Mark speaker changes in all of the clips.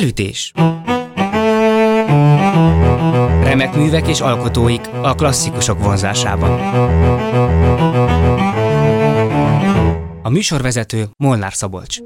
Speaker 1: Felütés Remek művek és alkotóik a klasszikusok vonzásában. A műsorvezető Molnár Szabolcs.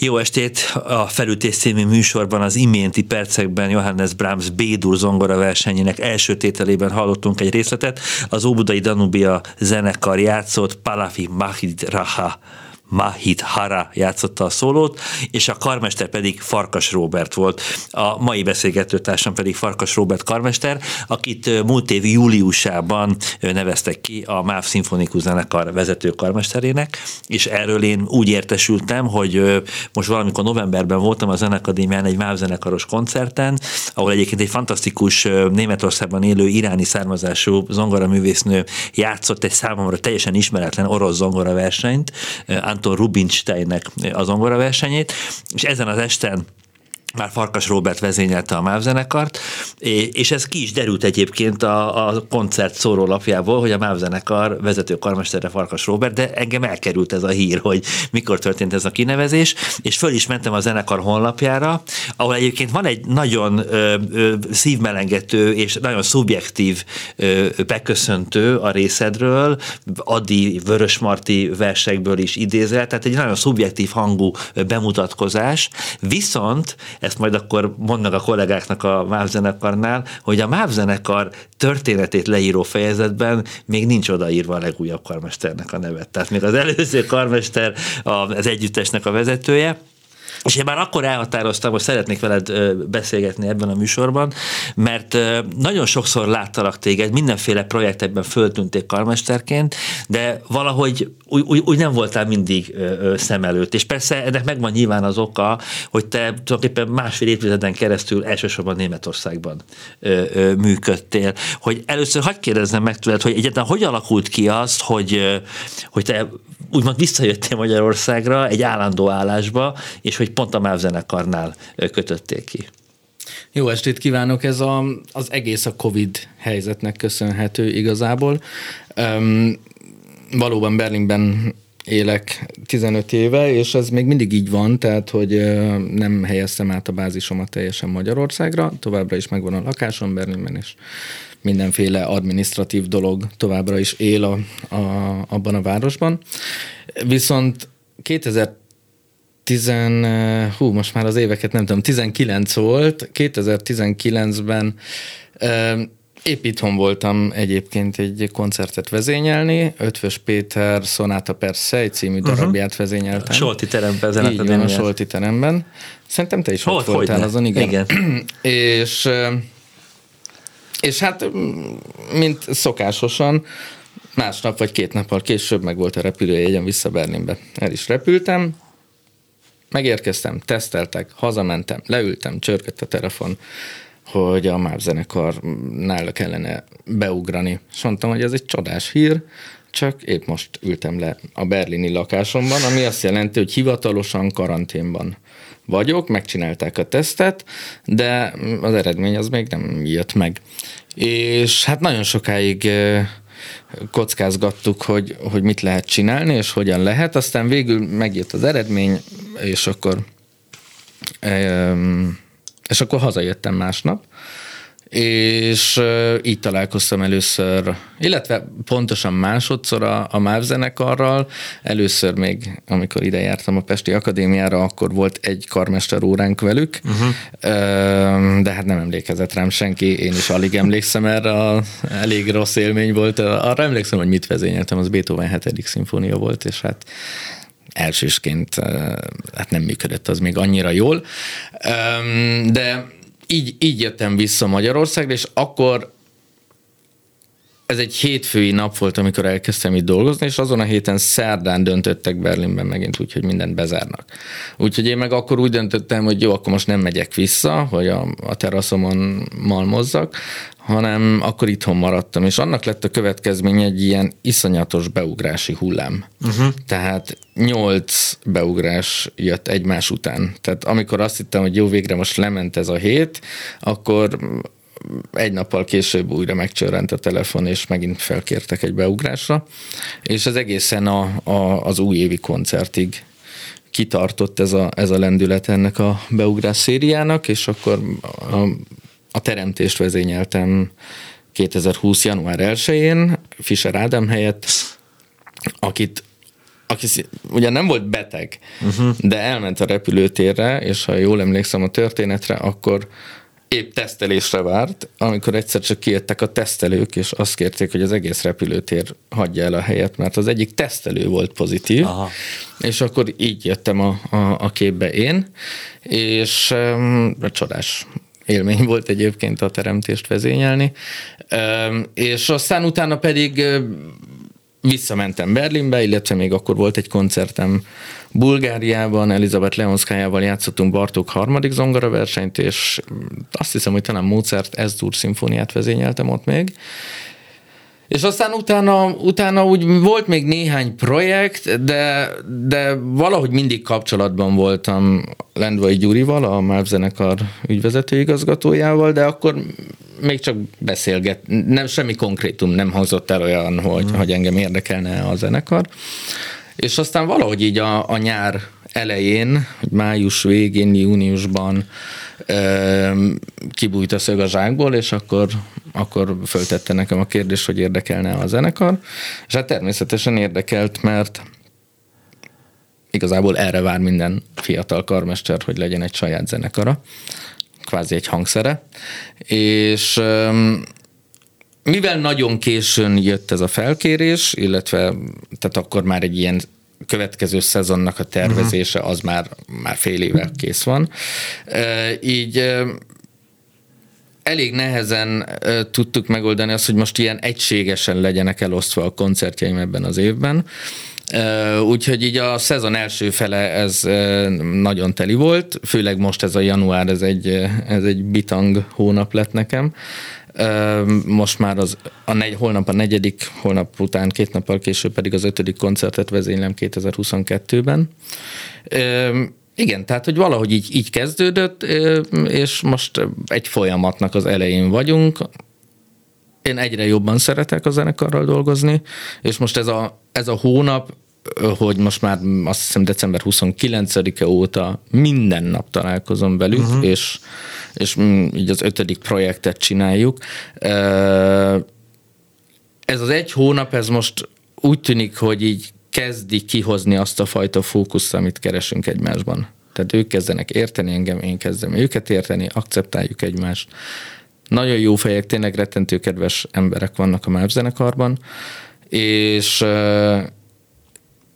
Speaker 2: Jó estét! A Felütés című műsorban az iménti percekben Johannes Brahms Bédur zongora versenyének első tételében hallottunk egy részletet. Az Óbudai Danubia zenekar játszott Palafi Mahid Raha Mahit Hara játszotta a szólót, és a karmester pedig Farkas Robert volt. A mai beszélgetőtársam pedig Farkas Robert karmester, akit múlt év júliusában neveztek ki a MÁV Szimfonikus Zenekar vezető karmesterének, és erről én úgy értesültem, hogy most valamikor novemberben voltam a Zenekadémián egy MÁV zenekaros koncerten, ahol egyébként egy fantasztikus Németországban élő iráni származású zongoraművésznő játszott egy számomra teljesen ismeretlen orosz zongora versenyt, Anton Rubinsteinnek az zongora versenyét, és ezen az esten már Farkas Robert vezényelte a MÁV zenekart, és ez ki is derült egyébként a, a koncert szórólapjából, hogy a MÁV zenekar vezető karmestere Farkas Robert, de engem elkerült ez a hír, hogy mikor történt ez a kinevezés, és föl is mentem a zenekar honlapjára, ahol egyébként van egy nagyon ö, ö, szívmelengető és nagyon szubjektív ö, beköszöntő a részedről, Adi Vörösmarty versekből is idézel, tehát egy nagyon szubjektív hangú bemutatkozás, viszont ezt majd akkor mondnak a kollégáknak a MÁV zenekarnál, hogy a MÁV zenekar történetét leíró fejezetben még nincs odaírva a legújabb karmesternek a nevet. Tehát még az előző karmester az együttesnek a vezetője, és én már akkor elhatároztam, hogy szeretnék veled beszélgetni ebben a műsorban, mert nagyon sokszor láttalak téged, mindenféle projektekben föltűnték karmesterként, de valahogy úgy, úgy, úgy nem voltál mindig szem előtt. És persze ennek megvan nyilván az oka, hogy te tulajdonképpen másfél évtizeden keresztül elsősorban Németországban működtél. Hogy először hagyd kérdezzem meg tőled, hogy egyáltalán hogy alakult ki azt, hogy, hogy te úgymond visszajöttél Magyarországra egy állandó állásba, és hogy pont a MÁV zenekarnál kötötték ki.
Speaker 3: Jó estét kívánok! Ez a, az egész a Covid helyzetnek köszönhető igazából. Um, valóban Berlinben élek 15 éve, és ez még mindig így van, tehát hogy nem helyeztem át a bázisomat teljesen Magyarországra, továbbra is megvan a lakásom Berlinben, és mindenféle administratív dolog továbbra is él a, a, abban a városban. Viszont 2000 10, hú, most már az éveket nem tudom, 19 volt, 2019-ben Épp itthon voltam egyébként egy koncertet vezényelni, Ötvös Péter Sonata per Szej című uh-huh. darabját vezényeltem.
Speaker 2: Solti teremben.
Speaker 3: Így van, a Solti teremben. Szerintem te is Hol, ott voltál azon, igen. igen. és, és hát, mint szokásosan, másnap vagy két nappal később meg volt a repülőjegyem vissza Berlinbe. El is repültem, megérkeztem, teszteltek, hazamentem, leültem, csörgött a telefon, hogy a MÁV zenekarnál kellene beugrani. És mondtam, hogy ez egy csodás hír, csak épp most ültem le a berlini lakásomban, ami azt jelenti, hogy hivatalosan karanténban vagyok, megcsinálták a tesztet, de az eredmény az még nem jött meg. És hát nagyon sokáig kockázgattuk, hogy, hogy mit lehet csinálni, és hogyan lehet, aztán végül megjött az eredmény, és akkor és akkor hazajöttem másnap, és így találkoztam először, illetve pontosan másodszor a, a MÁV zenekarral. Először még, amikor ide jártam a Pesti Akadémiára, akkor volt egy karmester óránk velük, uh-huh. de hát nem emlékezett rám senki, én is alig emlékszem erre, a, elég rossz élmény volt. Arra emlékszem, hogy mit vezényeltem, az Beethoven 7. szimfónia volt, és hát elsősként hát nem működött az még annyira jól. De így, így jöttem vissza Magyarországra, és akkor ez egy hétfői nap volt, amikor elkezdtem itt dolgozni, és azon a héten szerdán döntöttek Berlinben megint úgy, hogy mindent bezárnak. Úgyhogy én meg akkor úgy döntöttem, hogy jó, akkor most nem megyek vissza, hogy a, a teraszomon malmozzak, hanem akkor itthon maradtam, és annak lett a következménye egy ilyen iszonyatos beugrási hullám. Uh-huh. Tehát nyolc beugrás jött egymás után. Tehát amikor azt hittem, hogy jó, végre most lement ez a hét, akkor egy nappal később újra megcsörrent a telefon, és megint felkértek egy beugrásra, és az egészen a, a, az újévi koncertig kitartott ez a, ez a lendület ennek a beugrás szériának, és akkor a, a teremtést vezényeltem 2020. január 1-én Fischer Ádám helyett, akit aki ugye nem volt beteg, uh-huh. de elment a repülőtérre, és ha jól emlékszem a történetre, akkor épp tesztelésre várt, amikor egyszer csak kijöttek a tesztelők, és azt kérték, hogy az egész repülőtér hagyja el a helyet, mert az egyik tesztelő volt pozitív, Aha. és akkor így jöttem a, a, a képbe én, és um, csodás élmény volt egyébként a teremtést vezényelni, és aztán utána pedig visszamentem Berlinbe, illetve még akkor volt egy koncertem Bulgáriában, Elizabeth Leonszkájával játszottunk Bartók harmadik zongora versenyt, és azt hiszem, hogy talán Mozart Ezdur szimfóniát vezényeltem ott még. És aztán utána, utána úgy volt még néhány projekt, de, de valahogy mindig kapcsolatban voltam Lendvai Gyurival, a MÁV zenekar ügyvezető igazgatójával, de akkor még csak beszélget, nem, semmi konkrétum nem hangzott el olyan, hogy, mm. hogy engem érdekelne a zenekar. És aztán valahogy így a, a nyár elején, május végén, júniusban kibújt a szög a zsákból, és akkor, akkor föltette nekem a kérdést, hogy érdekelne a zenekar. És hát természetesen érdekelt, mert igazából erre vár minden fiatal karmester, hogy legyen egy saját zenekara, kvázi egy hangszere. És mivel nagyon későn jött ez a felkérés, illetve tehát akkor már egy ilyen következő szezonnak a tervezése az már, már fél éve kész van. Így elég nehezen tudtuk megoldani azt, hogy most ilyen egységesen legyenek elosztva a koncertjeim ebben az évben. Úgyhogy így a szezon első fele ez nagyon teli volt, főleg most ez a január, ez egy, ez egy bitang hónap lett nekem. Most már az, a negy, holnap a negyedik, holnap után két nappal később pedig az ötödik koncertet vezénylem 2022-ben. Igen, tehát, hogy valahogy így, így kezdődött, és most egy folyamatnak az elején vagyunk. Én egyre jobban szeretek a zenekarral dolgozni, és most ez a, ez a hónap hogy most már azt hiszem december 29-e óta minden nap találkozom velük, uh-huh. és, és így az ötödik projektet csináljuk. Ez az egy hónap, ez most úgy tűnik, hogy így kezdi kihozni azt a fajta fókuszt, amit keresünk egymásban. Tehát ők kezdenek érteni engem, én kezdem őket érteni, akceptáljuk egymást. Nagyon jó fejek, tényleg rettentő kedves emberek vannak a MÁV zenekarban, és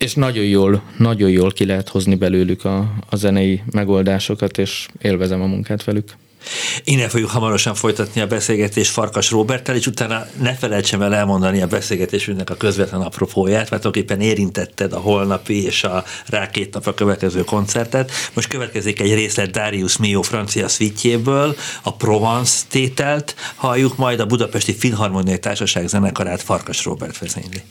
Speaker 3: és nagyon jól, nagyon jól ki lehet hozni belőlük a, a zenei megoldásokat, és élvezem a munkát velük.
Speaker 2: Innen fogjuk hamarosan folytatni a beszélgetést Farkas Roberttel, és utána ne felejtsem el elmondani a beszélgetésünknek a közvetlen apropóját, mert tulajdonképpen érintetted a holnapi és a rá két napra következő koncertet. Most következik egy részlet Darius Mio francia szvítjéből, a Provence tételt, halljuk majd a Budapesti Filharmoniai Társaság zenekarát Farkas Robert vezényli.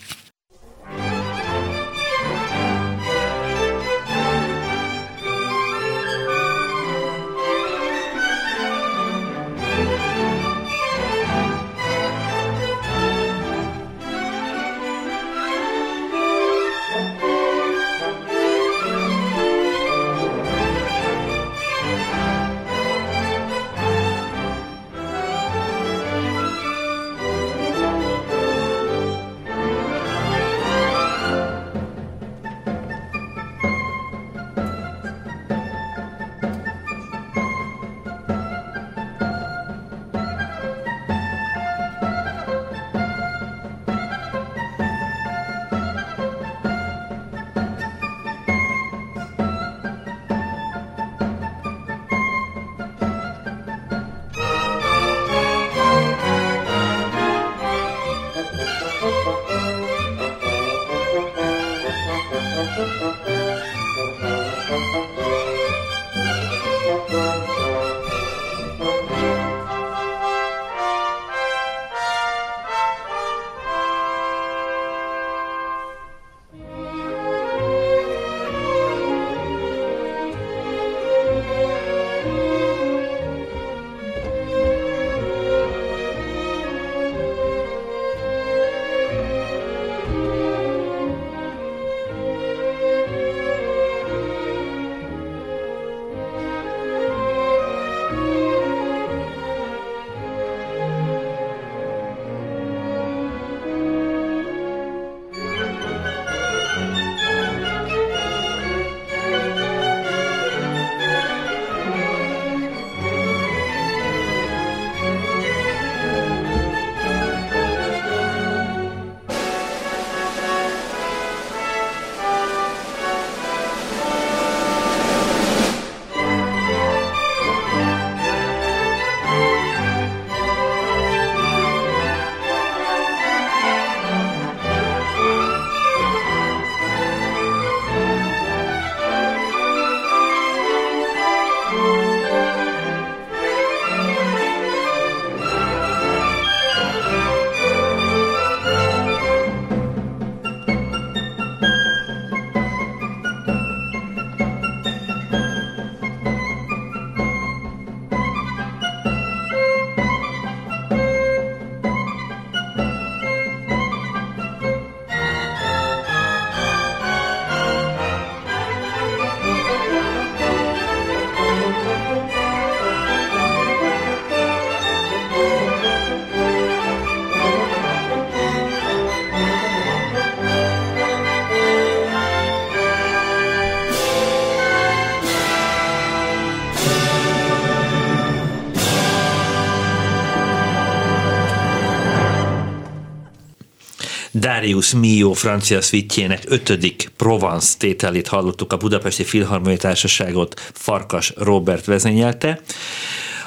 Speaker 2: Darius Mio francia szvítjének ötödik Provence tételét hallottuk a Budapesti Filharmoniai Társaságot Farkas Robert vezényelte.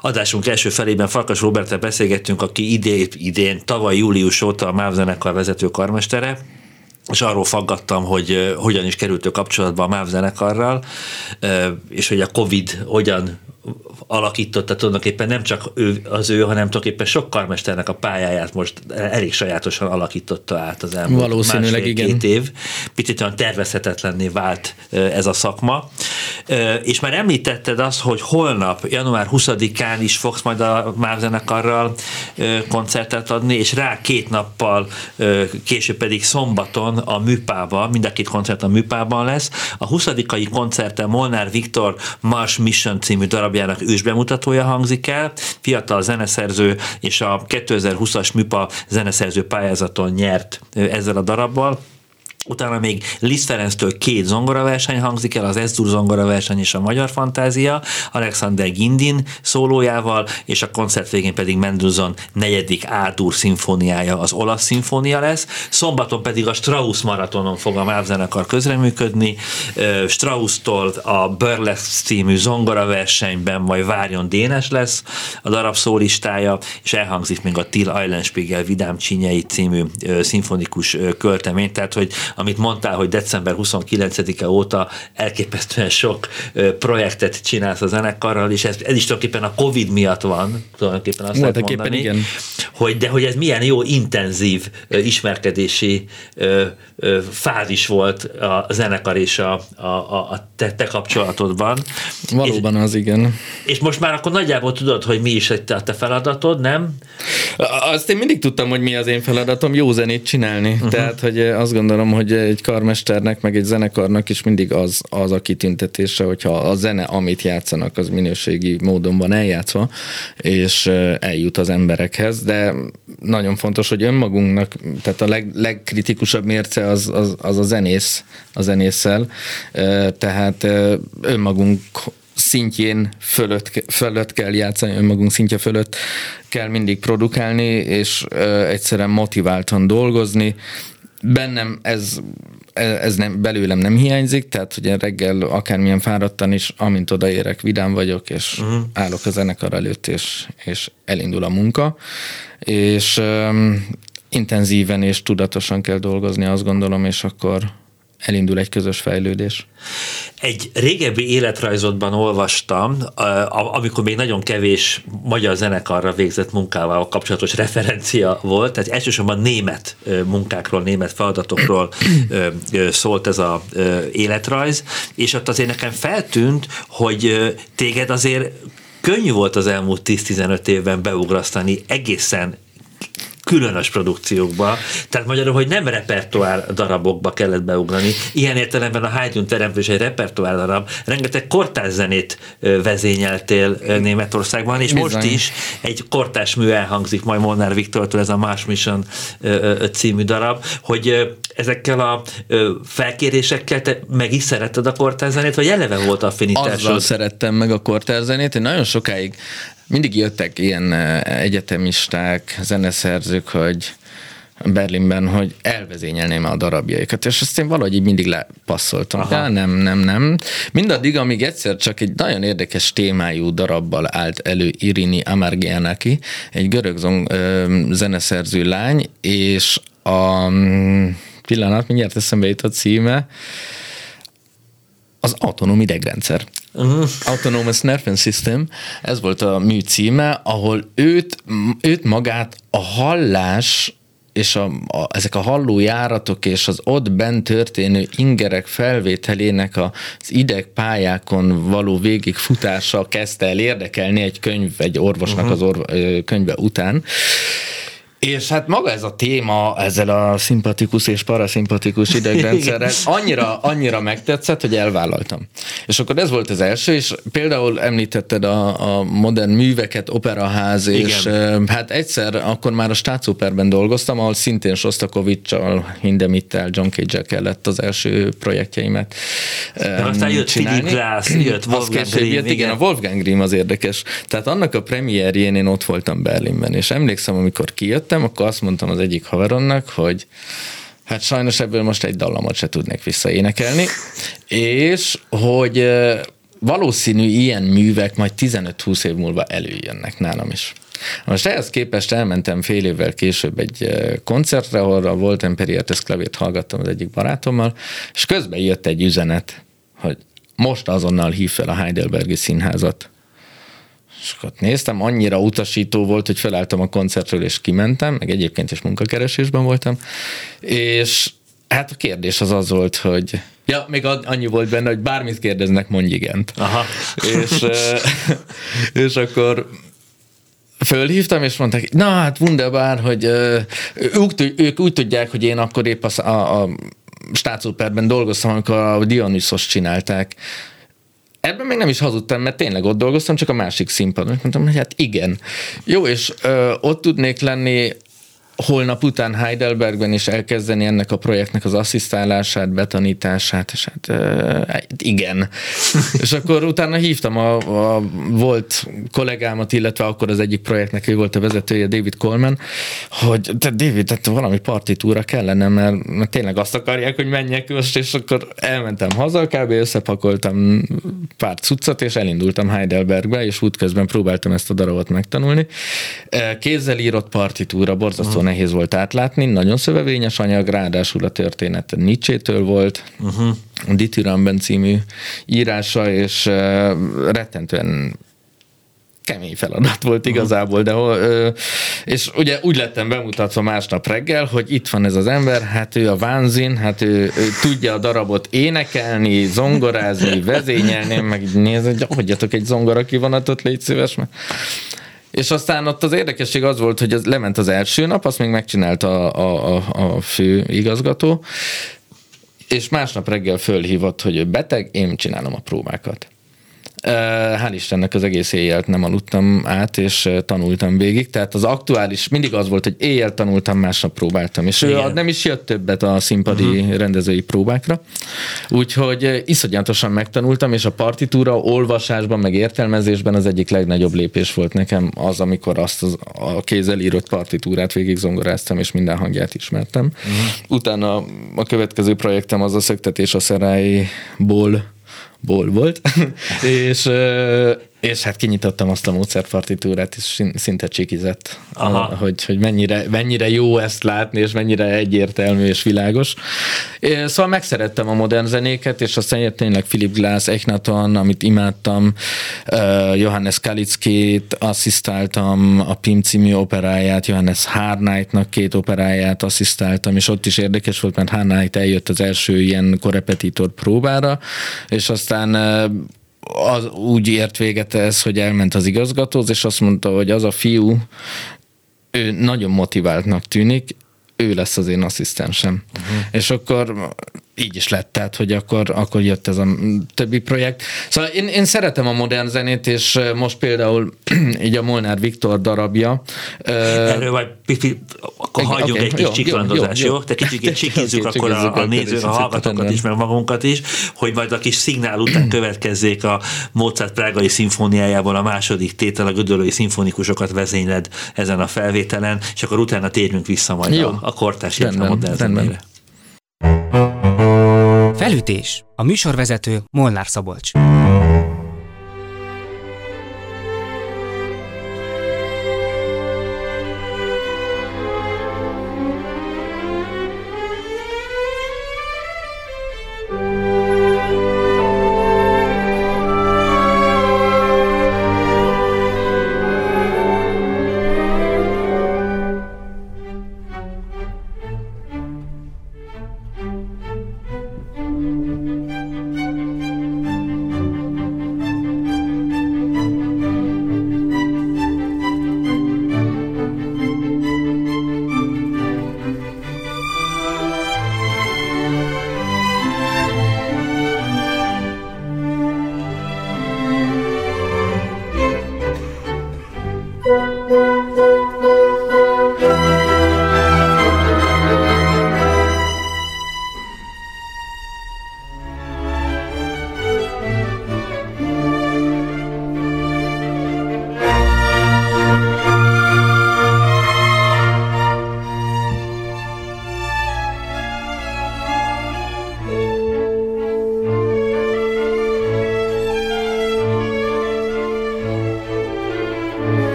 Speaker 2: Adásunk első felében Farkas Roberttel beszélgettünk, aki idén, idén tavaly július óta a MÁV zenekar vezető karmestere, és arról faggattam, hogy hogyan is került ő kapcsolatba a MÁV zenekarral, és hogy a Covid hogyan alakította tulajdonképpen nem csak ő, az ő, hanem tulajdonképpen sok karmesternek a pályáját most elég sajátosan alakította át az elmúlt Valószínűleg igen. két év. Picit olyan tervezhetetlenné vált ez a szakma. És már említetted azt, hogy holnap, január 20-án is fogsz majd a MÁV zenekarral koncertet adni, és rá két nappal később pedig szombaton a Műpában, mind a két koncert a Műpában lesz. A 20. koncerten Molnár Viktor Mars Mission című darabjának ősbemutatója hangzik el, fiatal zeneszerző, és a 2020-as MÜPA zeneszerző pályázaton nyert ezzel a darabbal. Utána még Liszt Ferenctől két zongoraverseny hangzik el, az Ezdur zongoraverseny és a Magyar Fantázia, Alexander Gindin szólójával, és a koncert végén pedig Mendelssohn negyedik Árdur szimfóniája, az olasz szimfónia lesz. Szombaton pedig a Strauss maratonon fog a MÁV közreműködni. Strauss-tól a Burlesque című zongoraversenyben majd Várjon Dénes lesz a darab szólistája, és elhangzik még a Till Eulenspiegel Vidám Csinyei című szimfonikus költemény, tehát hogy amit mondtál, hogy december 29-e óta elképesztően sok projektet csinálsz a zenekarral, és ez, ez is tulajdonképpen a Covid miatt van, tulajdonképpen azt lehet mondani, igen. Hogy, de hogy ez milyen jó intenzív ismerkedési fázis volt a zenekar és a, a, a te, te kapcsolatodban.
Speaker 3: Valóban
Speaker 2: és,
Speaker 3: az, igen.
Speaker 2: És most már akkor nagyjából tudod, hogy mi is a te feladatod, nem?
Speaker 3: Azt én mindig tudtam, hogy mi az én feladatom, jó zenét csinálni. Uh-huh. Tehát, hogy azt gondolom, hogy egy karmesternek, meg egy zenekarnak is mindig az, az a kitüntetése, hogyha a zene, amit játszanak, az minőségi módon van eljátszva, és eljut az emberekhez, de nagyon fontos, hogy önmagunknak, tehát a leg, legkritikusabb mérce az, az, az a zenész, a zenésszel, tehát önmagunk szintjén fölött, fölött kell játszani, önmagunk szintje fölött kell mindig produkálni, és egyszerűen motiváltan dolgozni, bennem ez, ez nem, belőlem nem hiányzik, tehát hogy reggel akármilyen fáradtan is, amint odaérek, vidám vagyok, és uh-huh. állok a zenekar előtt, és, és elindul a munka, és um, intenzíven és tudatosan kell dolgozni, azt gondolom, és akkor elindul egy közös fejlődés.
Speaker 2: Egy régebbi életrajzodban olvastam, amikor még nagyon kevés magyar zenekarra végzett munkával kapcsolatos referencia volt, tehát elsősorban német munkákról, német feladatokról szólt ez az életrajz, és ott azért nekem feltűnt, hogy téged azért könnyű volt az elmúlt 10-15 évben beugrasztani egészen különös produkciókba, tehát magyarul, hogy nem repertoár darabokba kellett beugrani. Ilyen értelemben a Haydn teremtős egy repertoár darab, rengeteg kortás zenét vezényeltél Németországban, és Bizony. most is egy kortás mű elhangzik majd Molnár Viktortól, ez a Mars Mission című darab, hogy ezekkel a felkérésekkel te meg is szeretted a kortás zenét, vagy eleve volt affinitásod?
Speaker 3: Azzal szerettem meg a kortás zenét, én nagyon sokáig mindig jöttek ilyen egyetemisták, zeneszerzők, hogy Berlinben, hogy elvezényelném a darabjaikat, és ezt én valahogy így mindig lepasszoltam. Aha. De nem, nem, nem. Mindaddig, amíg egyszer csak egy nagyon érdekes témájú darabbal állt elő Irini Amargianaki, egy görög zong, ö, zeneszerző lány, és a mm, pillanat, mindjárt eszembe jut a címe, az autonóm idegrendszer. Uh-huh. Autonomous Nervous System, ez volt a mű címe, ahol őt, őt magát a hallás és a, a, ezek a hallójáratok és az ott bent történő ingerek felvételének az idegpályákon való végigfutása kezdte el érdekelni egy könyv, egy orvosnak uh-huh. az orv, könyve után. És hát maga ez a téma ezzel a szimpatikus és paraszimpatikus idegrendszerrel annyira, annyira megtetszett, hogy elvállaltam. És akkor ez volt az első, és például említetted a, a modern műveket, operaház, Igen. és hát egyszer akkor már a Stácoperben dolgoztam, ahol szintén Sostakovicsal, Hindemittel, John cage kellett az első projektjeimet
Speaker 2: De aztán jött csinálni. Philip Glass, jött Wolfgang Grimm. Jött,
Speaker 3: igen, a Wolfgang Grimm az érdekes. Tehát annak a premierjén én ott voltam Berlinben, és emlékszem, amikor kijött, jöttem, akkor azt mondtam az egyik haveromnak, hogy hát sajnos ebből most egy dallamot se tudnék visszaénekelni, és hogy valószínű ilyen művek majd 15-20 év múlva előjönnek nálam is. Most ehhez képest elmentem fél évvel később egy koncertre, ahol a Volt Imperial Klavét hallgattam az egyik barátommal, és közben jött egy üzenet, hogy most azonnal hív fel a Heidelbergi Színházat. Ott néztem, annyira utasító volt, hogy felálltam a koncertről és kimentem, meg egyébként is munkakeresésben voltam, és hát a kérdés az az volt, hogy Ja, még annyi volt benne, hogy bármit kérdeznek, mondj igent. Aha. És, és akkor fölhívtam, és mondták, na hát wunderbar, hogy ők, ők úgy tudják, hogy én akkor épp a, a, a dolgoztam, amikor a Dionysos csinálták. Ebben még nem is hazudtam, mert tényleg ott dolgoztam, csak a másik színpadon. Mondtam, hogy hát igen. Jó, és ö, ott tudnék lenni holnap után Heidelbergben is elkezdeni ennek a projektnek az asszisztálását, betanítását, és hát e, igen. és akkor utána hívtam a, a volt kollégámat, illetve akkor az egyik projektnek ő volt a vezetője, David Coleman, hogy te David, tehát valami partitúra kellene, mert, mert tényleg azt akarják, hogy menjek most, és akkor elmentem haza, kb. összepakoltam pár cuccot, és elindultam Heidelbergbe, és útközben próbáltam ezt a darabot megtanulni. Kézzel írott partitúra, borzasztó nehéz volt átlátni, nagyon szövevényes anyag, ráadásul a történet Nietzsche-től volt, uh-huh. a Dithyramben című írása, és uh, rettentően kemény feladat volt igazából, de és ugye úgy lettem bemutatva másnap reggel, hogy itt van ez az ember, hát ő a Vánzin, hát ő, ő tudja a darabot énekelni, zongorázni, vezényelni, meg így néz, hogy hagyjatok egy zongora kivonatot, légy szíves, mert és aztán ott az érdekesség az volt, hogy ez lement az első nap, azt még megcsinálta a, a, a fő igazgató, és másnap reggel fölhívott, hogy ő beteg, én csinálom a próbákat. Hál' Istennek az egész éjjel nem aludtam át, és tanultam végig. Tehát az aktuális, mindig az volt, hogy éjjel tanultam, másnap próbáltam. És Igen. ő nem is jött többet a színpadi uh-huh. rendezői próbákra. Úgyhogy iszonyatosan megtanultam, és a partitúra olvasásban, meg értelmezésben az egyik legnagyobb lépés volt nekem az, amikor azt az, a kézzel írott partitúrát végig zongoráztam, és minden hangját ismertem. Uh-huh. Utána a következő projektem az a szöktetés a szerályból ból volt, és, és hát kinyitottam azt a módszerpartitúrát, és szinte csikizett, Aha. hogy, hogy mennyire, mennyire jó ezt látni, és mennyire egyértelmű és világos. Szóval megszerettem a modern zenéket, és aztán tényleg Philip Glass, Echnaton, amit imádtam, Johannes Kalickét asszisztáltam, a Pim című operáját, Johannes Harnightnak két operáját asszisztáltam, és ott is érdekes volt, mert Harnight eljött az első ilyen korepetitor próbára, és aztán az úgy ért véget ez, hogy elment az igazgatóz, és azt mondta, hogy az a fiú, ő nagyon motiváltnak tűnik, ő lesz az én asszisztensem. Uh-huh. És akkor így is lett, tehát, hogy akkor, akkor jött ez a többi projekt. Szóval én, én szeretem a modern zenét, és most például így a Molnár Viktor darabja.
Speaker 2: Erről majd pipi, akkor hagyjunk okay, egy kis csiklandozást, jó? jó? jó? Te kicsit csikizzük akkor a, a néző, a hallgatókat is, meg magunkat is, hogy majd a kis szignál után következzék a Mozart Prágai szimfóniájában a második tétel, a gödölői szimfonikusokat vezényled ezen a felvételen, és akkor utána térjünk vissza majd jó. a, a illetve a modern zenére.
Speaker 1: Felütés. A műsorvezető Molnár Szabolcs.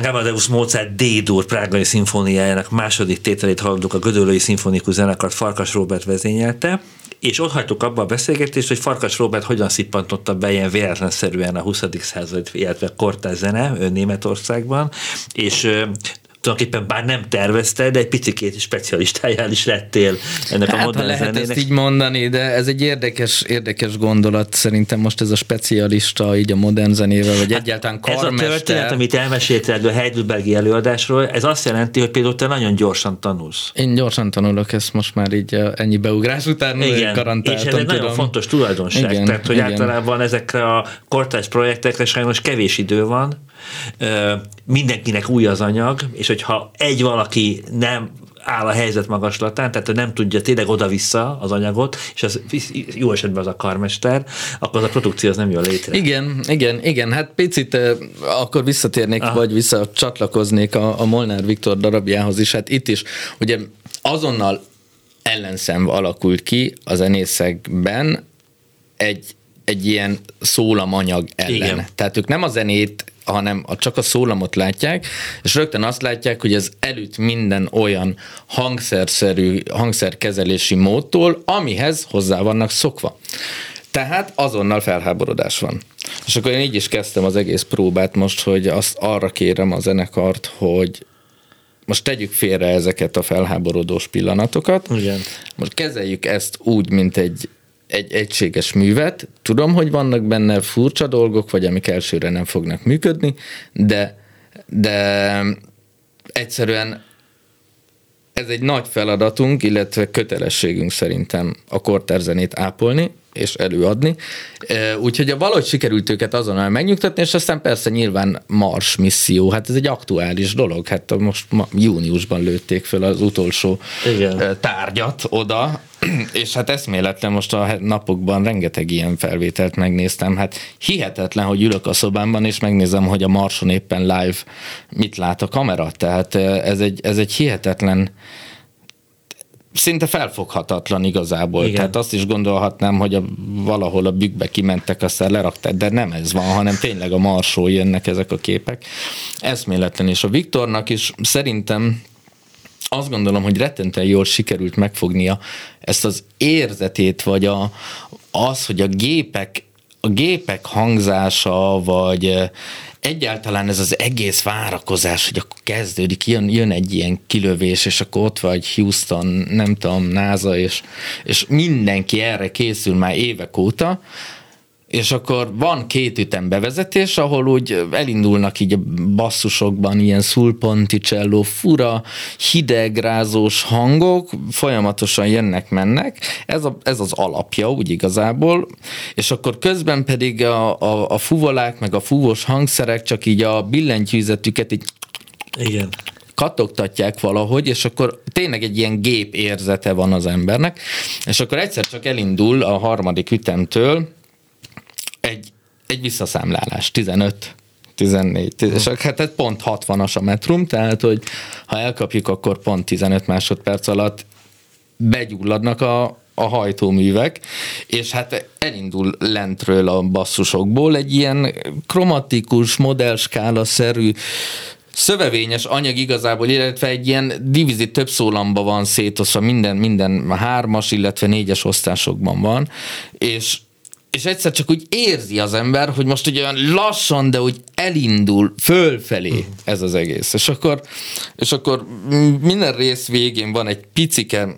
Speaker 2: Wolfgang Amadeus Mozart D-dur Prágai szimfóniájának második tételét hallottuk a Gödöllői Szimfonikus Zenekart Farkas Robert vezényelte, és ott hagytuk abba a beszélgetést, hogy Farkas Robert hogyan szippantotta be ilyen véletlenszerűen a 20. század, illetve kortás zene Németországban, és tulajdonképpen bár nem tervezte, de egy picikét specialistájál is lettél ennek hát, a modern
Speaker 3: lehet zenének. ezt így mondani, de ez egy érdekes, érdekes gondolat szerintem most ez a specialista így a modern zenével, vagy hát egyáltalán karmester.
Speaker 2: Ez a történet, amit elmeséltél a Heidelbergi előadásról, ez azt jelenti, hogy például te nagyon gyorsan tanulsz.
Speaker 3: Én gyorsan tanulok, ezt most már így ennyi beugrás után
Speaker 2: igen, És ez egy nagyon fontos tulajdonság, igen, tehát hogy igen. általában ezekre a kortárs projektekre sajnos kevés idő van, mindenkinek új az anyag, és hogyha egy valaki nem áll a helyzet magaslatán, tehát nem tudja tényleg oda-vissza az anyagot, és az jó esetben az a karmester, akkor az a produkció az nem jön létre.
Speaker 3: Igen, igen, igen, hát picit akkor visszatérnék, Aha. vagy visszacsatlakoznék a, a Molnár Viktor darabjához is, hát itt is, ugye azonnal ellenszem alakult ki a zenészekben egy, egy ilyen szólamanyag ellen. Igen. Tehát ők nem a zenét hanem csak a szólamot látják, és rögtön azt látják, hogy ez előtt minden olyan hangszerszerű, hangszerkezelési módtól, amihez hozzá vannak szokva. Tehát azonnal felháborodás van. És akkor én így is kezdtem az egész próbát most, hogy azt arra kérem a zenekart, hogy most tegyük félre ezeket a felháborodós pillanatokat. Igen. Most kezeljük ezt úgy, mint egy egy egységes művet. Tudom, hogy vannak benne furcsa dolgok, vagy amik elsőre nem fognak működni, de, de egyszerűen ez egy nagy feladatunk, illetve kötelességünk szerintem a korterzenét ápolni, és előadni. Úgyhogy a valahogy sikerült őket azonnal megnyugtatni, és aztán persze nyilván Mars misszió, hát ez egy aktuális dolog, hát most ma, júniusban lőtték föl az utolsó Igen. tárgyat oda, és hát eszméletlen most a napokban rengeteg ilyen felvételt megnéztem, hát hihetetlen, hogy ülök a szobámban, és megnézem, hogy a Marson éppen live mit lát a kamera, tehát ez egy, ez egy hihetetlen szinte felfoghatatlan igazából. Igen. Tehát azt is gondolhatnám, hogy a, valahol a bükkbe kimentek, aztán lerakták, de nem ez van, hanem tényleg a marsról jönnek ezek a képek. Eszméletlen, és a Viktornak is szerintem azt gondolom, hogy rettentően jól sikerült megfognia ezt az érzetét, vagy a, az, hogy a gépek, a gépek hangzása, vagy egyáltalán ez az egész várakozás, hogy akkor kezdődik, jön, jön egy ilyen kilövés, és akkor ott vagy Houston, nem tudom, NASA, és, és mindenki erre készül már évek óta, és akkor van két ütem bevezetés, ahol úgy elindulnak így a basszusokban ilyen szulponticello, fura, hidegrázós hangok, folyamatosan jönnek-mennek, ez, a, ez az alapja úgy igazából, és akkor közben pedig a, a, a fuvolák, meg a fúvós hangszerek csak így a billentyűzetüket így
Speaker 2: igen.
Speaker 3: katogtatják valahogy, és akkor tényleg egy ilyen gép érzete van az embernek, és akkor egyszer csak elindul a harmadik ütemtől, egy, visszaszámlálás, 15, 14, és hát ez pont 60-as a metrum, tehát hogy ha elkapjuk, akkor pont 15 másodperc alatt begyulladnak a, a hajtóművek, és hát elindul lentről a basszusokból egy ilyen kromatikus, modellskála-szerű szövevényes anyag igazából, illetve egy ilyen divizi több szólamba van szétoszva, minden, minden hármas, illetve négyes osztásokban van, és és egyszer csak úgy érzi az ember, hogy most ugye olyan lassan, de úgy elindul fölfelé ez az egész. És akkor, és akkor minden rész végén van egy picike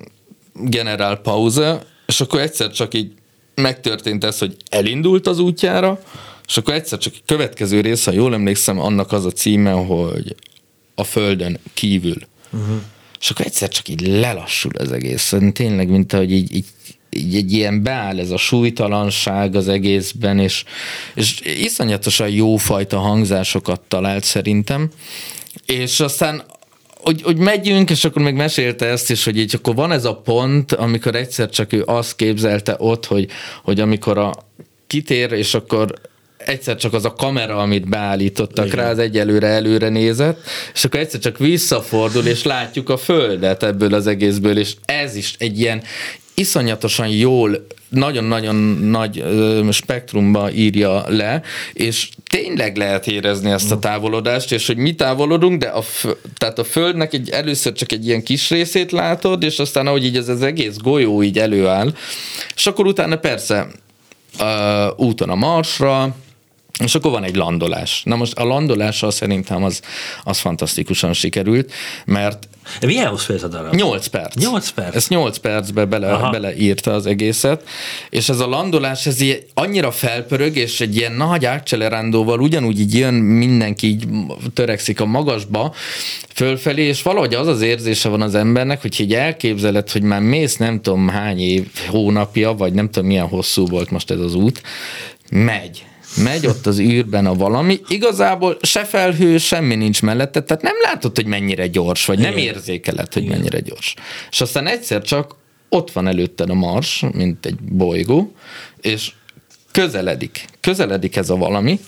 Speaker 3: generál pauza, és akkor egyszer csak így megtörtént ez, hogy elindult az útjára, és akkor egyszer csak a következő rész, ha jól emlékszem, annak az a címe, hogy a földön kívül. Uh-huh. És akkor egyszer csak így lelassul az egész. Tényleg, mint ahogy így, így így egy ilyen beáll ez a súlytalanság az egészben, és, és iszonyatosan jófajta hangzásokat talált szerintem, és aztán hogy, hogy megyünk, és akkor még mesélte ezt is, hogy így akkor van ez a pont, amikor egyszer csak ő azt képzelte ott, hogy, hogy amikor a kitér, és akkor egyszer csak az a kamera, amit beállítottak Igen. rá, az egyelőre előre nézett, és akkor egyszer csak visszafordul, és látjuk a földet ebből az egészből, és ez is egy ilyen iszonyatosan jól, nagyon-nagyon nagy ö, spektrumba írja le, és tényleg lehet érezni ezt a távolodást, és hogy mi távolodunk, de a, tehát a Földnek egy, először csak egy ilyen kis részét látod, és aztán ahogy így ez az egész golyó így előáll, és akkor utána persze ö, úton a Marsra, és akkor van egy landolás. Na most a landolással szerintem az, az fantasztikusan sikerült, mert
Speaker 2: De milyen hosszú ez a darab?
Speaker 3: 8 perc.
Speaker 2: 8 perc?
Speaker 3: Ez 8 percbe bele,
Speaker 2: Aha.
Speaker 3: beleírta az egészet, és ez a landolás, ez így annyira felpörög, és egy ilyen nagy accelerándóval ugyanúgy így jön, mindenki így törekszik a magasba, fölfelé, és valahogy az az érzése van az embernek, hogy így elképzeled, hogy már mész nem tudom hány év, hónapja, vagy nem tudom milyen hosszú volt most ez az út, megy megy ott az űrben a valami, igazából se felhő, semmi nincs mellette, tehát nem látod, hogy mennyire gyors, vagy nem
Speaker 2: Igen.
Speaker 3: érzékeled, hogy mennyire gyors. És aztán egyszer csak ott van előtted a Mars, mint egy bolygó, és közeledik, közeledik ez a valami,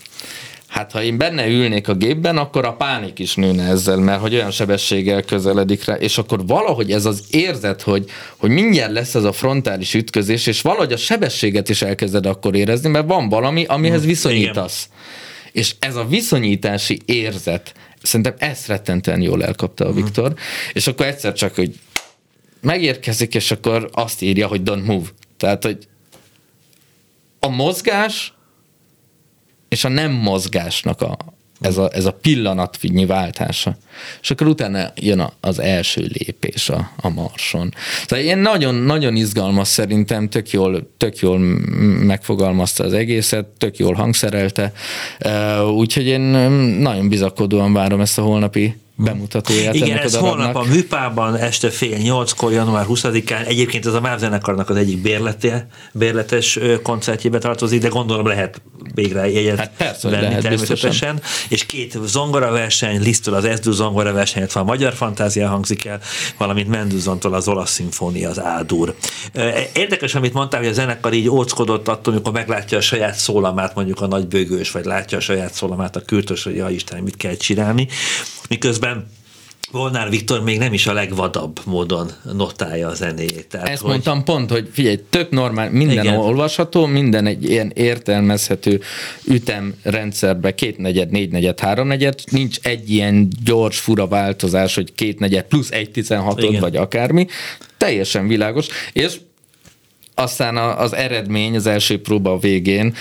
Speaker 3: Hát ha én benne ülnék a gépben, akkor a pánik is nőne ezzel, mert hogy olyan sebességgel közeledik rá, és akkor valahogy ez az érzet, hogy, hogy mindjárt lesz ez a frontális ütközés, és valahogy a sebességet is elkezded akkor érezni, mert van valami, amihez viszonyítasz. És ez a viszonyítási érzet, szerintem ezt rettentően jól elkapta a Viktor, és akkor egyszer csak, hogy megérkezik, és akkor azt írja, hogy don't move. Tehát, hogy a mozgás és a nem mozgásnak a, ez, a, ez a pillanatnyi váltása. És akkor utána jön a, az első lépés a, a marson. Tehát ilyen nagyon, nagyon izgalmas szerintem, tök jól, tök jól megfogalmazta az egészet, tök jól hangszerelte, úgyhogy én mm, nagyon bizakodóan várom ezt a holnapi bemutatóját
Speaker 2: Igen, ez holnap a műpában este fél nyolckor, január 20-án. Egyébként ez a MÁV zenekarnak az egyik bérlete, bérletes koncertjébe tartozik, de gondolom lehet végre jegyet
Speaker 3: Hát persze,
Speaker 2: venni
Speaker 3: lehet,
Speaker 2: természetesen. És két zongora verseny, Lisztől az Eszdú zongora verseny, illetve a Magyar Fantázia hangzik el, valamint Mendelssohn-tól az Olasz Szimfónia, az Ádur. Érdekes, amit mondtál, hogy a zenekar így óckodott attól, amikor meglátja a saját szólamát, mondjuk a nagy bőgős, vagy látja a saját szólamát a kürtös, hogy ja Isten, mit kell csinálni. Miközben Volnár Viktor még nem is a legvadabb módon notálja a zenéjét. Tehát,
Speaker 3: Ezt
Speaker 2: hogy-
Speaker 3: mondtam pont, hogy figyelj, tök normál, minden
Speaker 2: Igen.
Speaker 3: Olvasható, minden egy ilyen értelmezhető ütemrendszerbe, kétnegyed, négynegyed, háromnegyed, nincs egy ilyen gyors, fura változás, hogy kétnegyed plusz egy tizenhatod, vagy akármi, teljesen világos, és aztán az eredmény az első próba végén,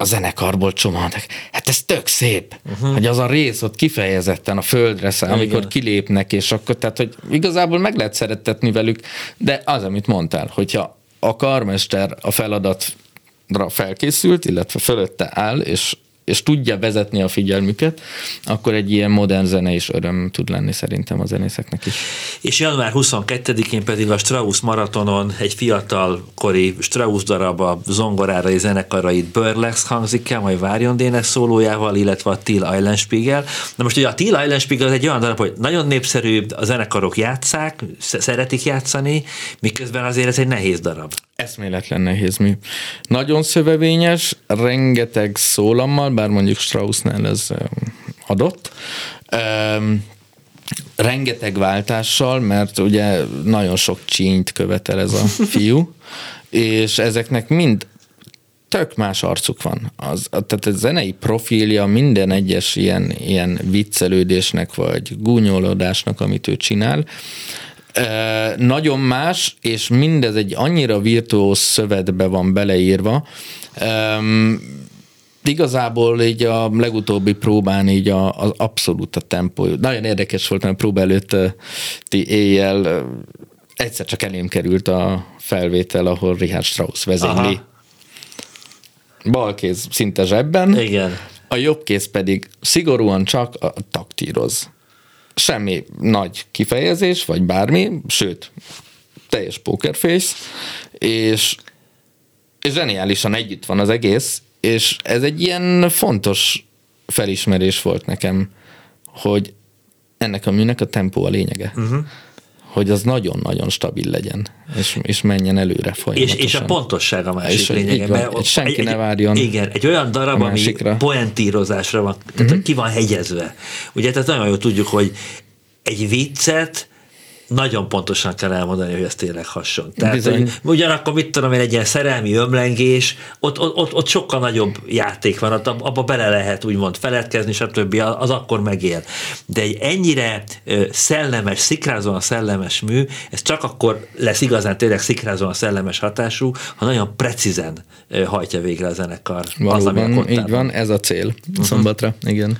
Speaker 3: a zenekarból csomagoltak. Hát ez tök szép, uh-huh. hogy az a rész ott kifejezetten a földre száll, amikor
Speaker 2: Igen.
Speaker 3: kilépnek, és akkor, tehát, hogy igazából meg lehet szerettetni velük, de az, amit mondtál, hogyha a karmester a feladatra felkészült, illetve fölötte áll, és és tudja vezetni a figyelmüket, akkor egy ilyen modern zene is öröm tud lenni szerintem a zenészeknek is.
Speaker 2: És január 22-én pedig a Strauss maratonon egy fiatalkori Strauss darab a és zenekarait Burlex hangzik el, majd Várjon Dénes szólójával, illetve a Till Eulenspiegel. Na most ugye a Till Eulenspiegel az egy olyan darab, hogy nagyon népszerű, a zenekarok játszák, sz- szeretik játszani, miközben azért ez egy nehéz darab.
Speaker 3: Eszméletlen nehéz mű. Nagyon szövevényes, rengeteg szólammal, bár mondjuk Straussnál ez adott. Um, rengeteg váltással, mert ugye nagyon sok csínyt követel ez a fiú, és ezeknek mind tök más arcuk van. Az, tehát a zenei profilja minden egyes ilyen, ilyen viccelődésnek, vagy gúnyolódásnak, amit ő csinál, nagyon más, és mindez egy annyira virtuóz szövetbe van beleírva. Igazából így a legutóbbi próbán így a, az abszolút a tempó. Nagyon érdekes volt, mert a próba előtti éjjel egyszer csak elém került a felvétel, ahol Richard Strauss vezényli.
Speaker 2: Aha.
Speaker 3: Bal kéz szinte zsebben,
Speaker 2: Igen.
Speaker 3: a jobb kéz pedig szigorúan csak a taktíroz. Semmi nagy kifejezés, vagy bármi, sőt, teljes pokerface, és, és zseniálisan együtt van az egész, és ez egy ilyen fontos felismerés volt nekem, hogy ennek a műnek a tempó a lényege. Uh-huh. Hogy az nagyon-nagyon stabil legyen, és, és menjen előre
Speaker 2: És,
Speaker 3: folyamatosan.
Speaker 2: és a pontosság a másik
Speaker 3: És
Speaker 2: lényege.
Speaker 3: van,
Speaker 2: mert
Speaker 3: senki
Speaker 2: egy-
Speaker 3: ne várjon
Speaker 2: Igen, egy olyan darab, ami poentírozásra van, tehát uh-huh. ki van hegyezve. Ugye, tehát nagyon jól tudjuk, hogy egy viccet nagyon pontosan kell elmondani, hogy ez tényleg hasonló. Tehát, hogy ugyanakkor mit tudom én, egy ilyen szerelmi ömlengés, ott, ott, ott, ott sokkal nagyobb játék van, ott abba bele lehet úgymond feledkezni, stb. az akkor megél. De egy ennyire szellemes, szikrázóan szellemes mű, ez csak akkor lesz igazán tényleg szikrázóan szellemes hatású, ha nagyon precízen hajtja végre a zenekar.
Speaker 3: Valóban, az, így van, ez a cél uh-huh. szombatra, igen.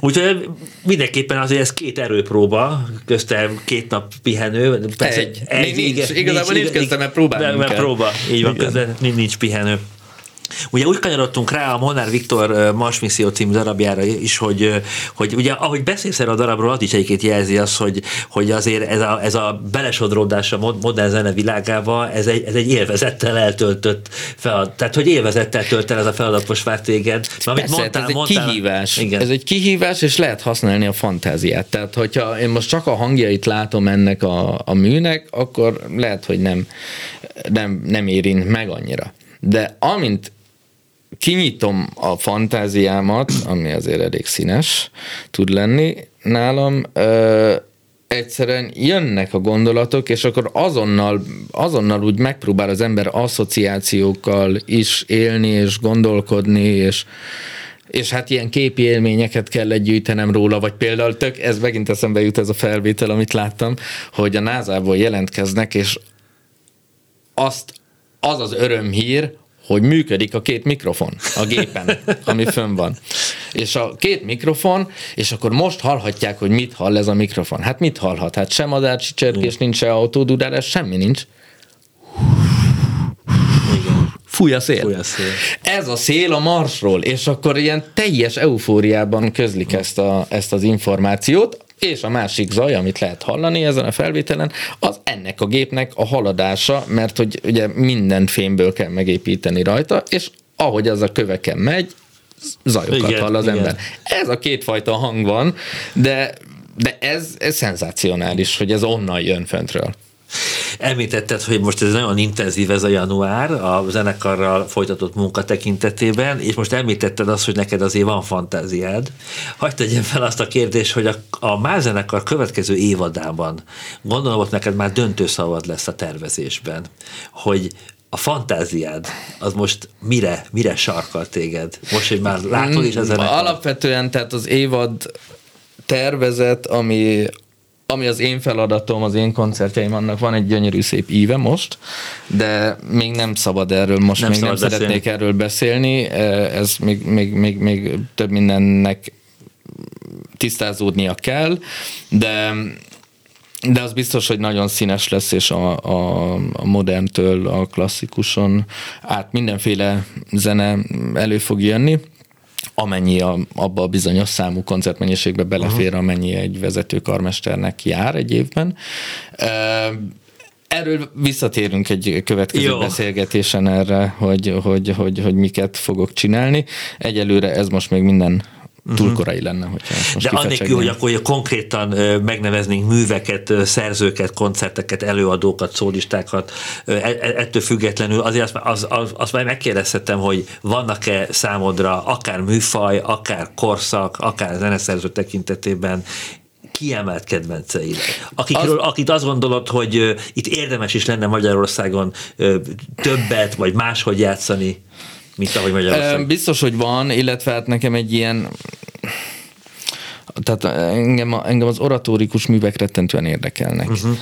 Speaker 2: Úgyhogy mindenképpen azért ez két erőpróba, köztem két nap pihenő.
Speaker 3: Persze, egy. egy nincs, igen, igazából nincs, nincs mert próbálni
Speaker 2: mert, mert próba, így van, közben nincs pihenő. Ugye úgy kanyarodtunk rá a Molnár Viktor Mars Misszió című darabjára is, hogy, hogy ugye ahogy beszélsz erre a darabról, az is egyébként jelzi az, hogy, hogy azért ez a, ez a belesodródás a modern zene világába, ez egy, ez egy élvezettel eltöltött fel, tehát hogy élvezettel tölt el ez a feladat most már téged.
Speaker 3: Amit Persze, mondtál, ez egy mondtál, kihívás. Igen. Ez egy kihívás, és lehet használni a fantáziát. Tehát, hogyha én most csak a hangjait látom ennek a, a műnek, akkor lehet, hogy nem, nem, nem érint meg annyira. De amint kinyitom a fantáziámat, ami azért elég színes tud lenni nálam, ö, egyszerűen jönnek a gondolatok, és akkor azonnal, azonnal úgy megpróbál az ember asszociációkkal is élni, és gondolkodni, és, és hát ilyen képi élményeket kell gyűjtenem róla, vagy például tök, ez megint eszembe jut ez a felvétel, amit láttam, hogy a názából jelentkeznek, és azt, az az örömhír, hogy működik a két mikrofon a gépen, ami fönn van. És a két mikrofon, és akkor most hallhatják, hogy mit hall ez a mikrofon. Hát mit hallhat? Hát sem madár, csicserkés nincs, se autódudálás, semmi nincs. Fúj a szél. Fúj a szél. Ez a szél a Marsról, és akkor ilyen teljes eufóriában közlik ezt, a, ezt az információt, és a másik zaj, amit lehet hallani ezen a felvételen, az ennek a gépnek a haladása, mert hogy ugye minden fémből kell megépíteni rajta, és ahogy az a köveken megy, zajokat igen, hall az igen. ember. Ez a kétfajta hang van, de, de ez, ez szenzácionális, hogy ez onnan jön föntről.
Speaker 2: Említetted, hogy most ez nagyon intenzív ez a január a zenekarral folytatott munka tekintetében, és most említetted azt, hogy neked azért van fantáziád. Hagyd tegyem fel azt a kérdést, hogy a, a Már zenekar következő évadában gondolom, hogy neked már döntő szavad lesz a tervezésben, hogy a fantáziád az most mire, mire sarkal téged? Most, hogy már látod is ezen.
Speaker 3: Alapvetően, tehát az évad tervezet, ami, ami az én feladatom, az én koncertjeim, annak van egy gyönyörű szép íve most, de még nem szabad erről, most nem még nem beszélni. szeretnék erről beszélni, ez még, még, még, még több mindennek tisztázódnia kell, de de az biztos, hogy nagyon színes lesz, és a, a, a moderntől a klasszikuson át mindenféle zene elő fog jönni amennyi a, abba a bizonyos számú koncertmennyiségbe belefér, amennyi egy vezető karmesternek jár egy évben. Erről visszatérünk egy következő Jó. beszélgetésen erre, hogy, hogy, hogy, hogy miket fogok csinálni. Egyelőre ez most még minden túl mhm. korai lenne, hogyha
Speaker 2: most De annélkül, hogy akkor konkrétan megneveznénk műveket, szerzőket, koncerteket, előadókat, szólistákat, e, e, ettől függetlenül azért azt, az, az, azt már megkérdezhetem, hogy vannak-e számodra akár műfaj, akár korszak, akár zeneszerző tekintetében kiemelt kedvenceid, akikről, az... akit azt gondolod, hogy itt érdemes is lenne Magyarországon többet, vagy máshogy játszani? Mint ahogy Magyarország.
Speaker 3: Biztos, hogy van, illetve hát nekem egy ilyen tehát engem, engem az oratórikus művek rettentően érdekelnek. Uh-huh.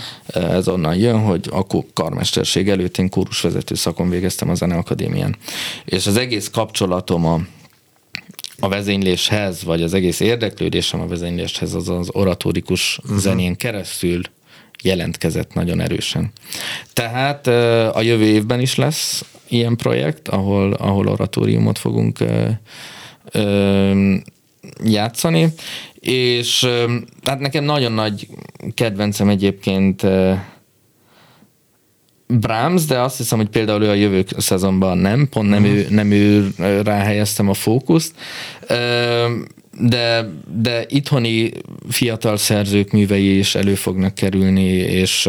Speaker 3: Ez onnan jön, hogy akkor karmesterség előtt én kórusvezető szakon végeztem a Zeneakadémián. És az egész kapcsolatom a, a vezényléshez, vagy az egész érdeklődésem a vezényléshez az az oratórikus uh-huh. zenén keresztül jelentkezett nagyon erősen. Tehát a jövő évben is lesz ilyen projekt, ahol, ahol oratóriumot fogunk játszani, és hát nekem nagyon nagy kedvencem egyébként Brahms, de azt hiszem, hogy például ő a jövő szezonban nem, pont nem, uh-huh. ő, nem ő ráhelyeztem a fókuszt, de, de itthoni fiatal szerzők művei is elő fognak kerülni, és,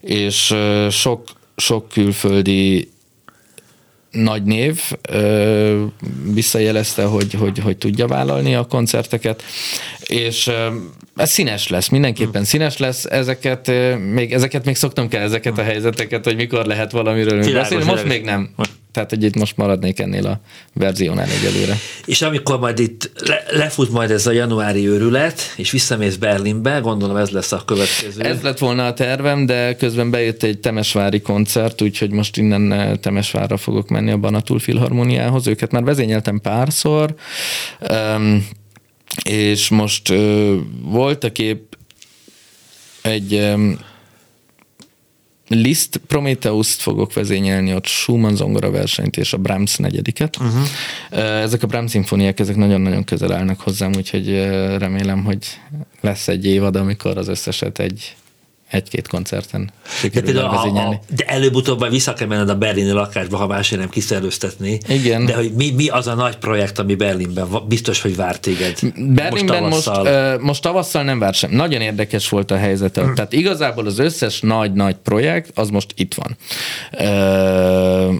Speaker 3: és sok, sok külföldi nagy név ö, visszajelezte, hogy, hogy, hogy tudja vállalni a koncerteket, és ö, ez színes lesz, mindenképpen színes lesz, ezeket még, ezeket még szoktam kell, ezeket a helyzeteket, hogy mikor lehet valamiről beszélni, most még nem. Tehát, hogy itt most maradnék ennél a verziónál egyelőre.
Speaker 2: És amikor majd itt le, lefut majd ez a januári őrület, és visszamész Berlinbe, gondolom ez lesz a következő.
Speaker 3: Ez lett volna a tervem, de közben bejött egy Temesvári koncert, úgyhogy most innen Temesvárra fogok menni a Banatul Filharmoniához. Őket már vezényeltem párszor, és most voltak épp egy Liszt Prometheus-t fogok vezényelni, ott Schumann zongora versenyt és a Brahms negyediket. Uh-huh. Ezek a Brahms szimfóniák, ezek nagyon-nagyon közel állnak hozzám, úgyhogy remélem, hogy lesz egy évad, amikor az összeset egy egy-két koncerten
Speaker 2: de, a, a, de előbb-utóbb majd vissza kell menned a berlini lakásba, ha másért nem kiszerőztetni.
Speaker 3: Igen.
Speaker 2: De hogy mi, mi az a nagy projekt, ami Berlinben biztos, hogy vár téged?
Speaker 3: Berlinben most tavasszal, most, most tavasszal nem vár sem. Nagyon érdekes volt a helyzet. Hmm. Tehát igazából az összes nagy-nagy projekt, az most itt van.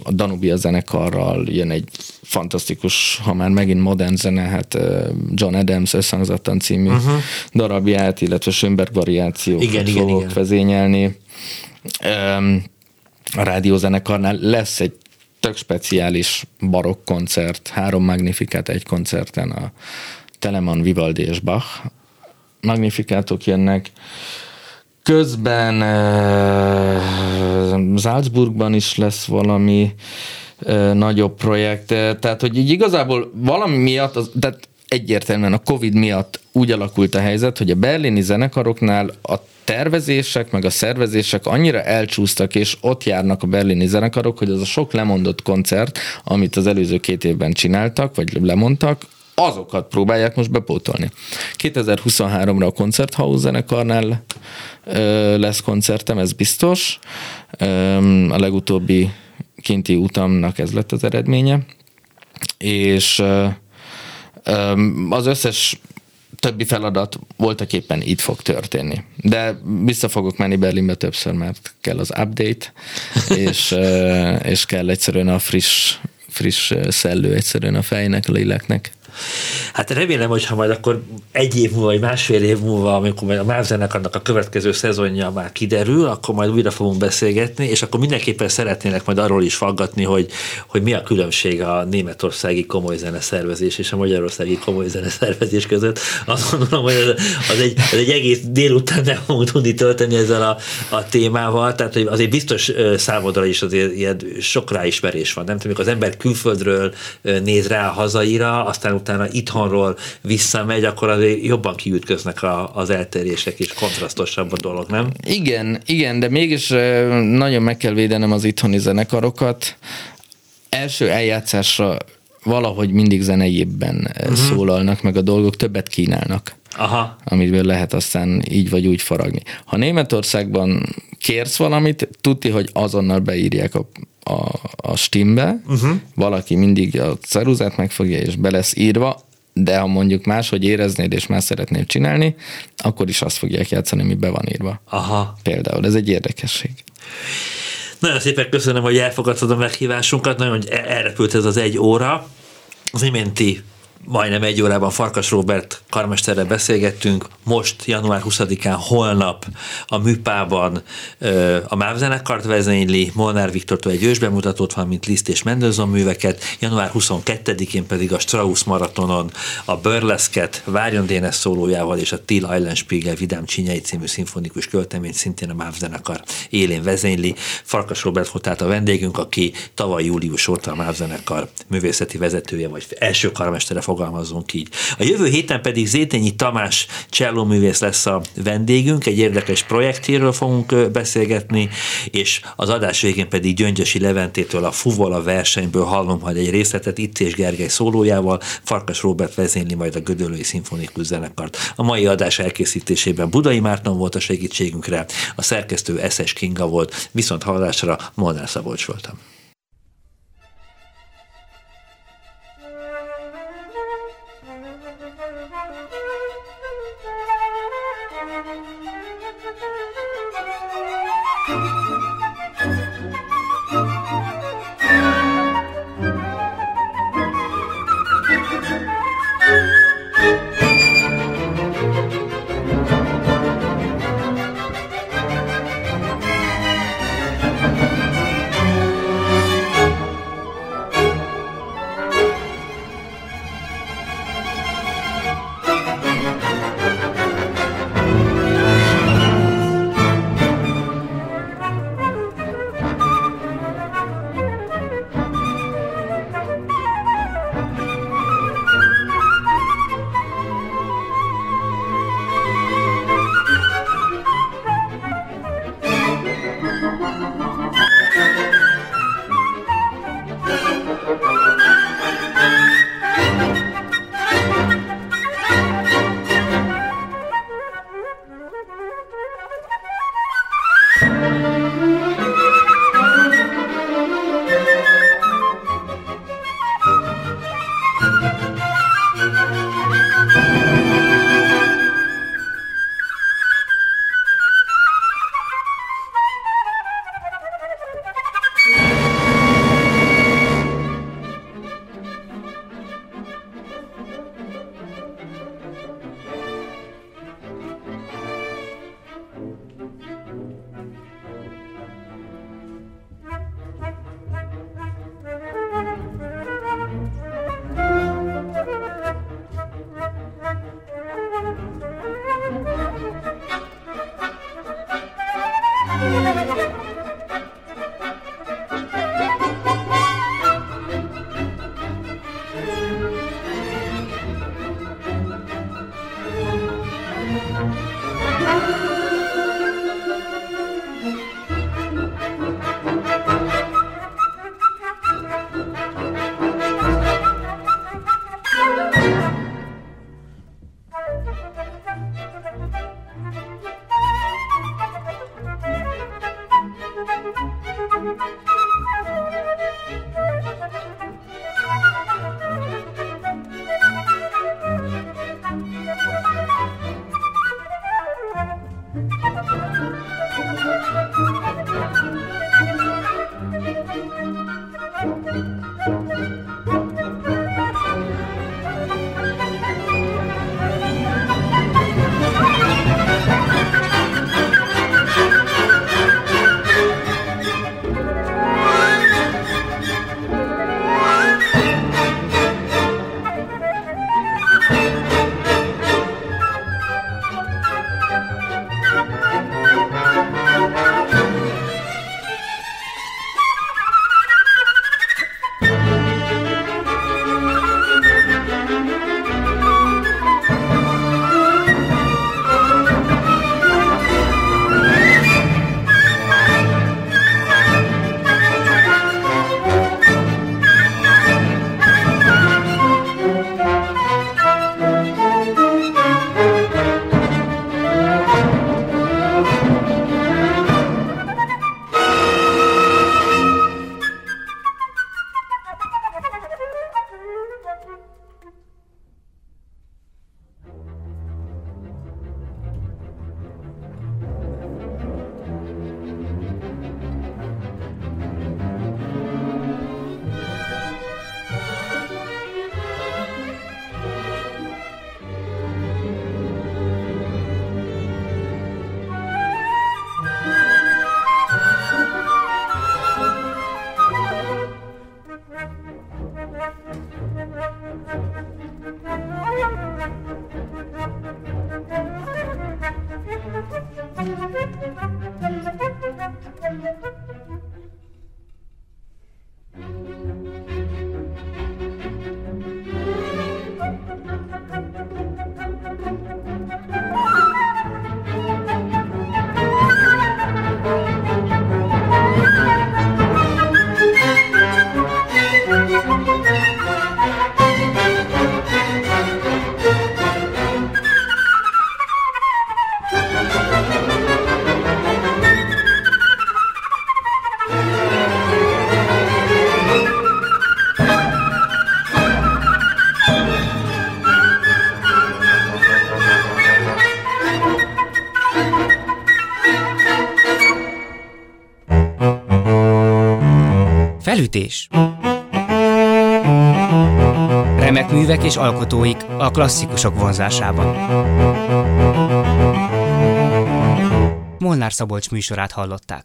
Speaker 3: A Danubia zenekarral jön egy fantasztikus, ha már megint modern zene, hát John Adams összhangzattan című uh-huh. darabját, illetve Schönberg variációkat igen, fogok igen, igen. vezényelni. A rádiózenekarnál lesz egy tök speciális barokk koncert, három magnifikát egy koncerten, a Telemann, Vivaldi és Bach magnifikátok jönnek. Közben uh, Salzburgban is lesz valami, nagyobb projekt. Tehát, hogy így igazából valami miatt, az, tehát egyértelműen a Covid miatt úgy alakult a helyzet, hogy a berlini zenekaroknál a tervezések, meg a szervezések annyira elcsúsztak, és ott járnak a berlini zenekarok, hogy az a sok lemondott koncert, amit az előző két évben csináltak, vagy lemondtak, azokat próbálják most bepótolni. 2023-ra a Koncerthaus zenekarnál lesz koncertem, ez biztos. A legutóbbi kinti utamnak ez lett az eredménye, és az összes többi feladat voltak éppen itt fog történni. De vissza fogok menni Berlinbe többször, mert kell az update, és, és kell egyszerűen a friss, friss szellő egyszerűen a fejnek, a léleknek.
Speaker 2: Hát remélem, hogy ha majd akkor egy év múlva, vagy másfél év múlva, amikor majd a Mávzenek annak a következő szezonja már kiderül, akkor majd újra fogunk beszélgetni, és akkor mindenképpen szeretnének majd arról is faggatni, hogy, hogy mi a különbség a németországi komoly zeneszervezés és a magyarországi komoly zeneszervezés között. Azt gondolom, hogy az egy, az egy egész délután nem fogunk tudni tölteni ezzel a, a témával, tehát hogy azért biztos számodra is azért ilyen sok ráismerés van. Nem tudom, az ember külföldről néz rá a hazaira, aztán utána itthonról visszamegy, akkor azért jobban kiütköznek a, az eltérések, és kontrasztosabb a dolog, nem?
Speaker 3: Igen, igen, de mégis nagyon meg kell védenem az itthoni zenekarokat. Első eljátszásra valahogy mindig zeneiében uh-huh. szólalnak, meg a dolgok többet kínálnak. Aha. amiből lehet aztán így vagy úgy faragni. Ha Németországban kérsz valamit, tudti, hogy azonnal beírják a, a, a Steambe, uh-huh. valaki mindig a ceruzát megfogja, és be lesz írva, de ha mondjuk máshogy éreznéd, és más szeretnéd csinálni, akkor is azt fogják játszani, ami be van írva. Aha. Például, ez egy érdekesség.
Speaker 2: Nagyon szépen köszönöm, hogy elfogadtad a meghívásunkat, nagyon elrepült ez az egy óra. Az iménti majdnem egy órában Farkas Robert karmesterrel beszélgettünk, most január 20-án holnap a Műpában a MÁV zenekart vezényli, Molnár Viktortól egy ősbemutatót van, mint Liszt és Mendelssohn műveket, január 22-én pedig a Strauss maratonon a Burlesket Várjon Dénes szólójával és a Till Eulenspiegel Vidám Csinyei című szimfonikus költeményt szintén a MÁV zenekar élén vezényli. Farkas Robert tehát a vendégünk, aki tavaly július óta a MÁV zenekar művészeti vezetője, vagy első karmestere fogalmazunk így. A jövő héten pedig Zétényi Tamás csellóművész lesz a vendégünk, egy érdekes projektéről fogunk beszélgetni, és az adás végén pedig Gyöngyösi Leventétől a Fuvola versenyből hallom majd egy részletet itt és Gergely szólójával, Farkas Robert vezényli majd a Gödöllői Szimfonikus Zenekart. A mai adás elkészítésében Budai Márton volt a segítségünkre, a szerkesztő Eszes Kinga volt, viszont hallásra Molnár Szabolcs voltam.
Speaker 1: Felütés Remek művek és alkotóik a klasszikusok vonzásában. Molnár Szabolcs műsorát hallották.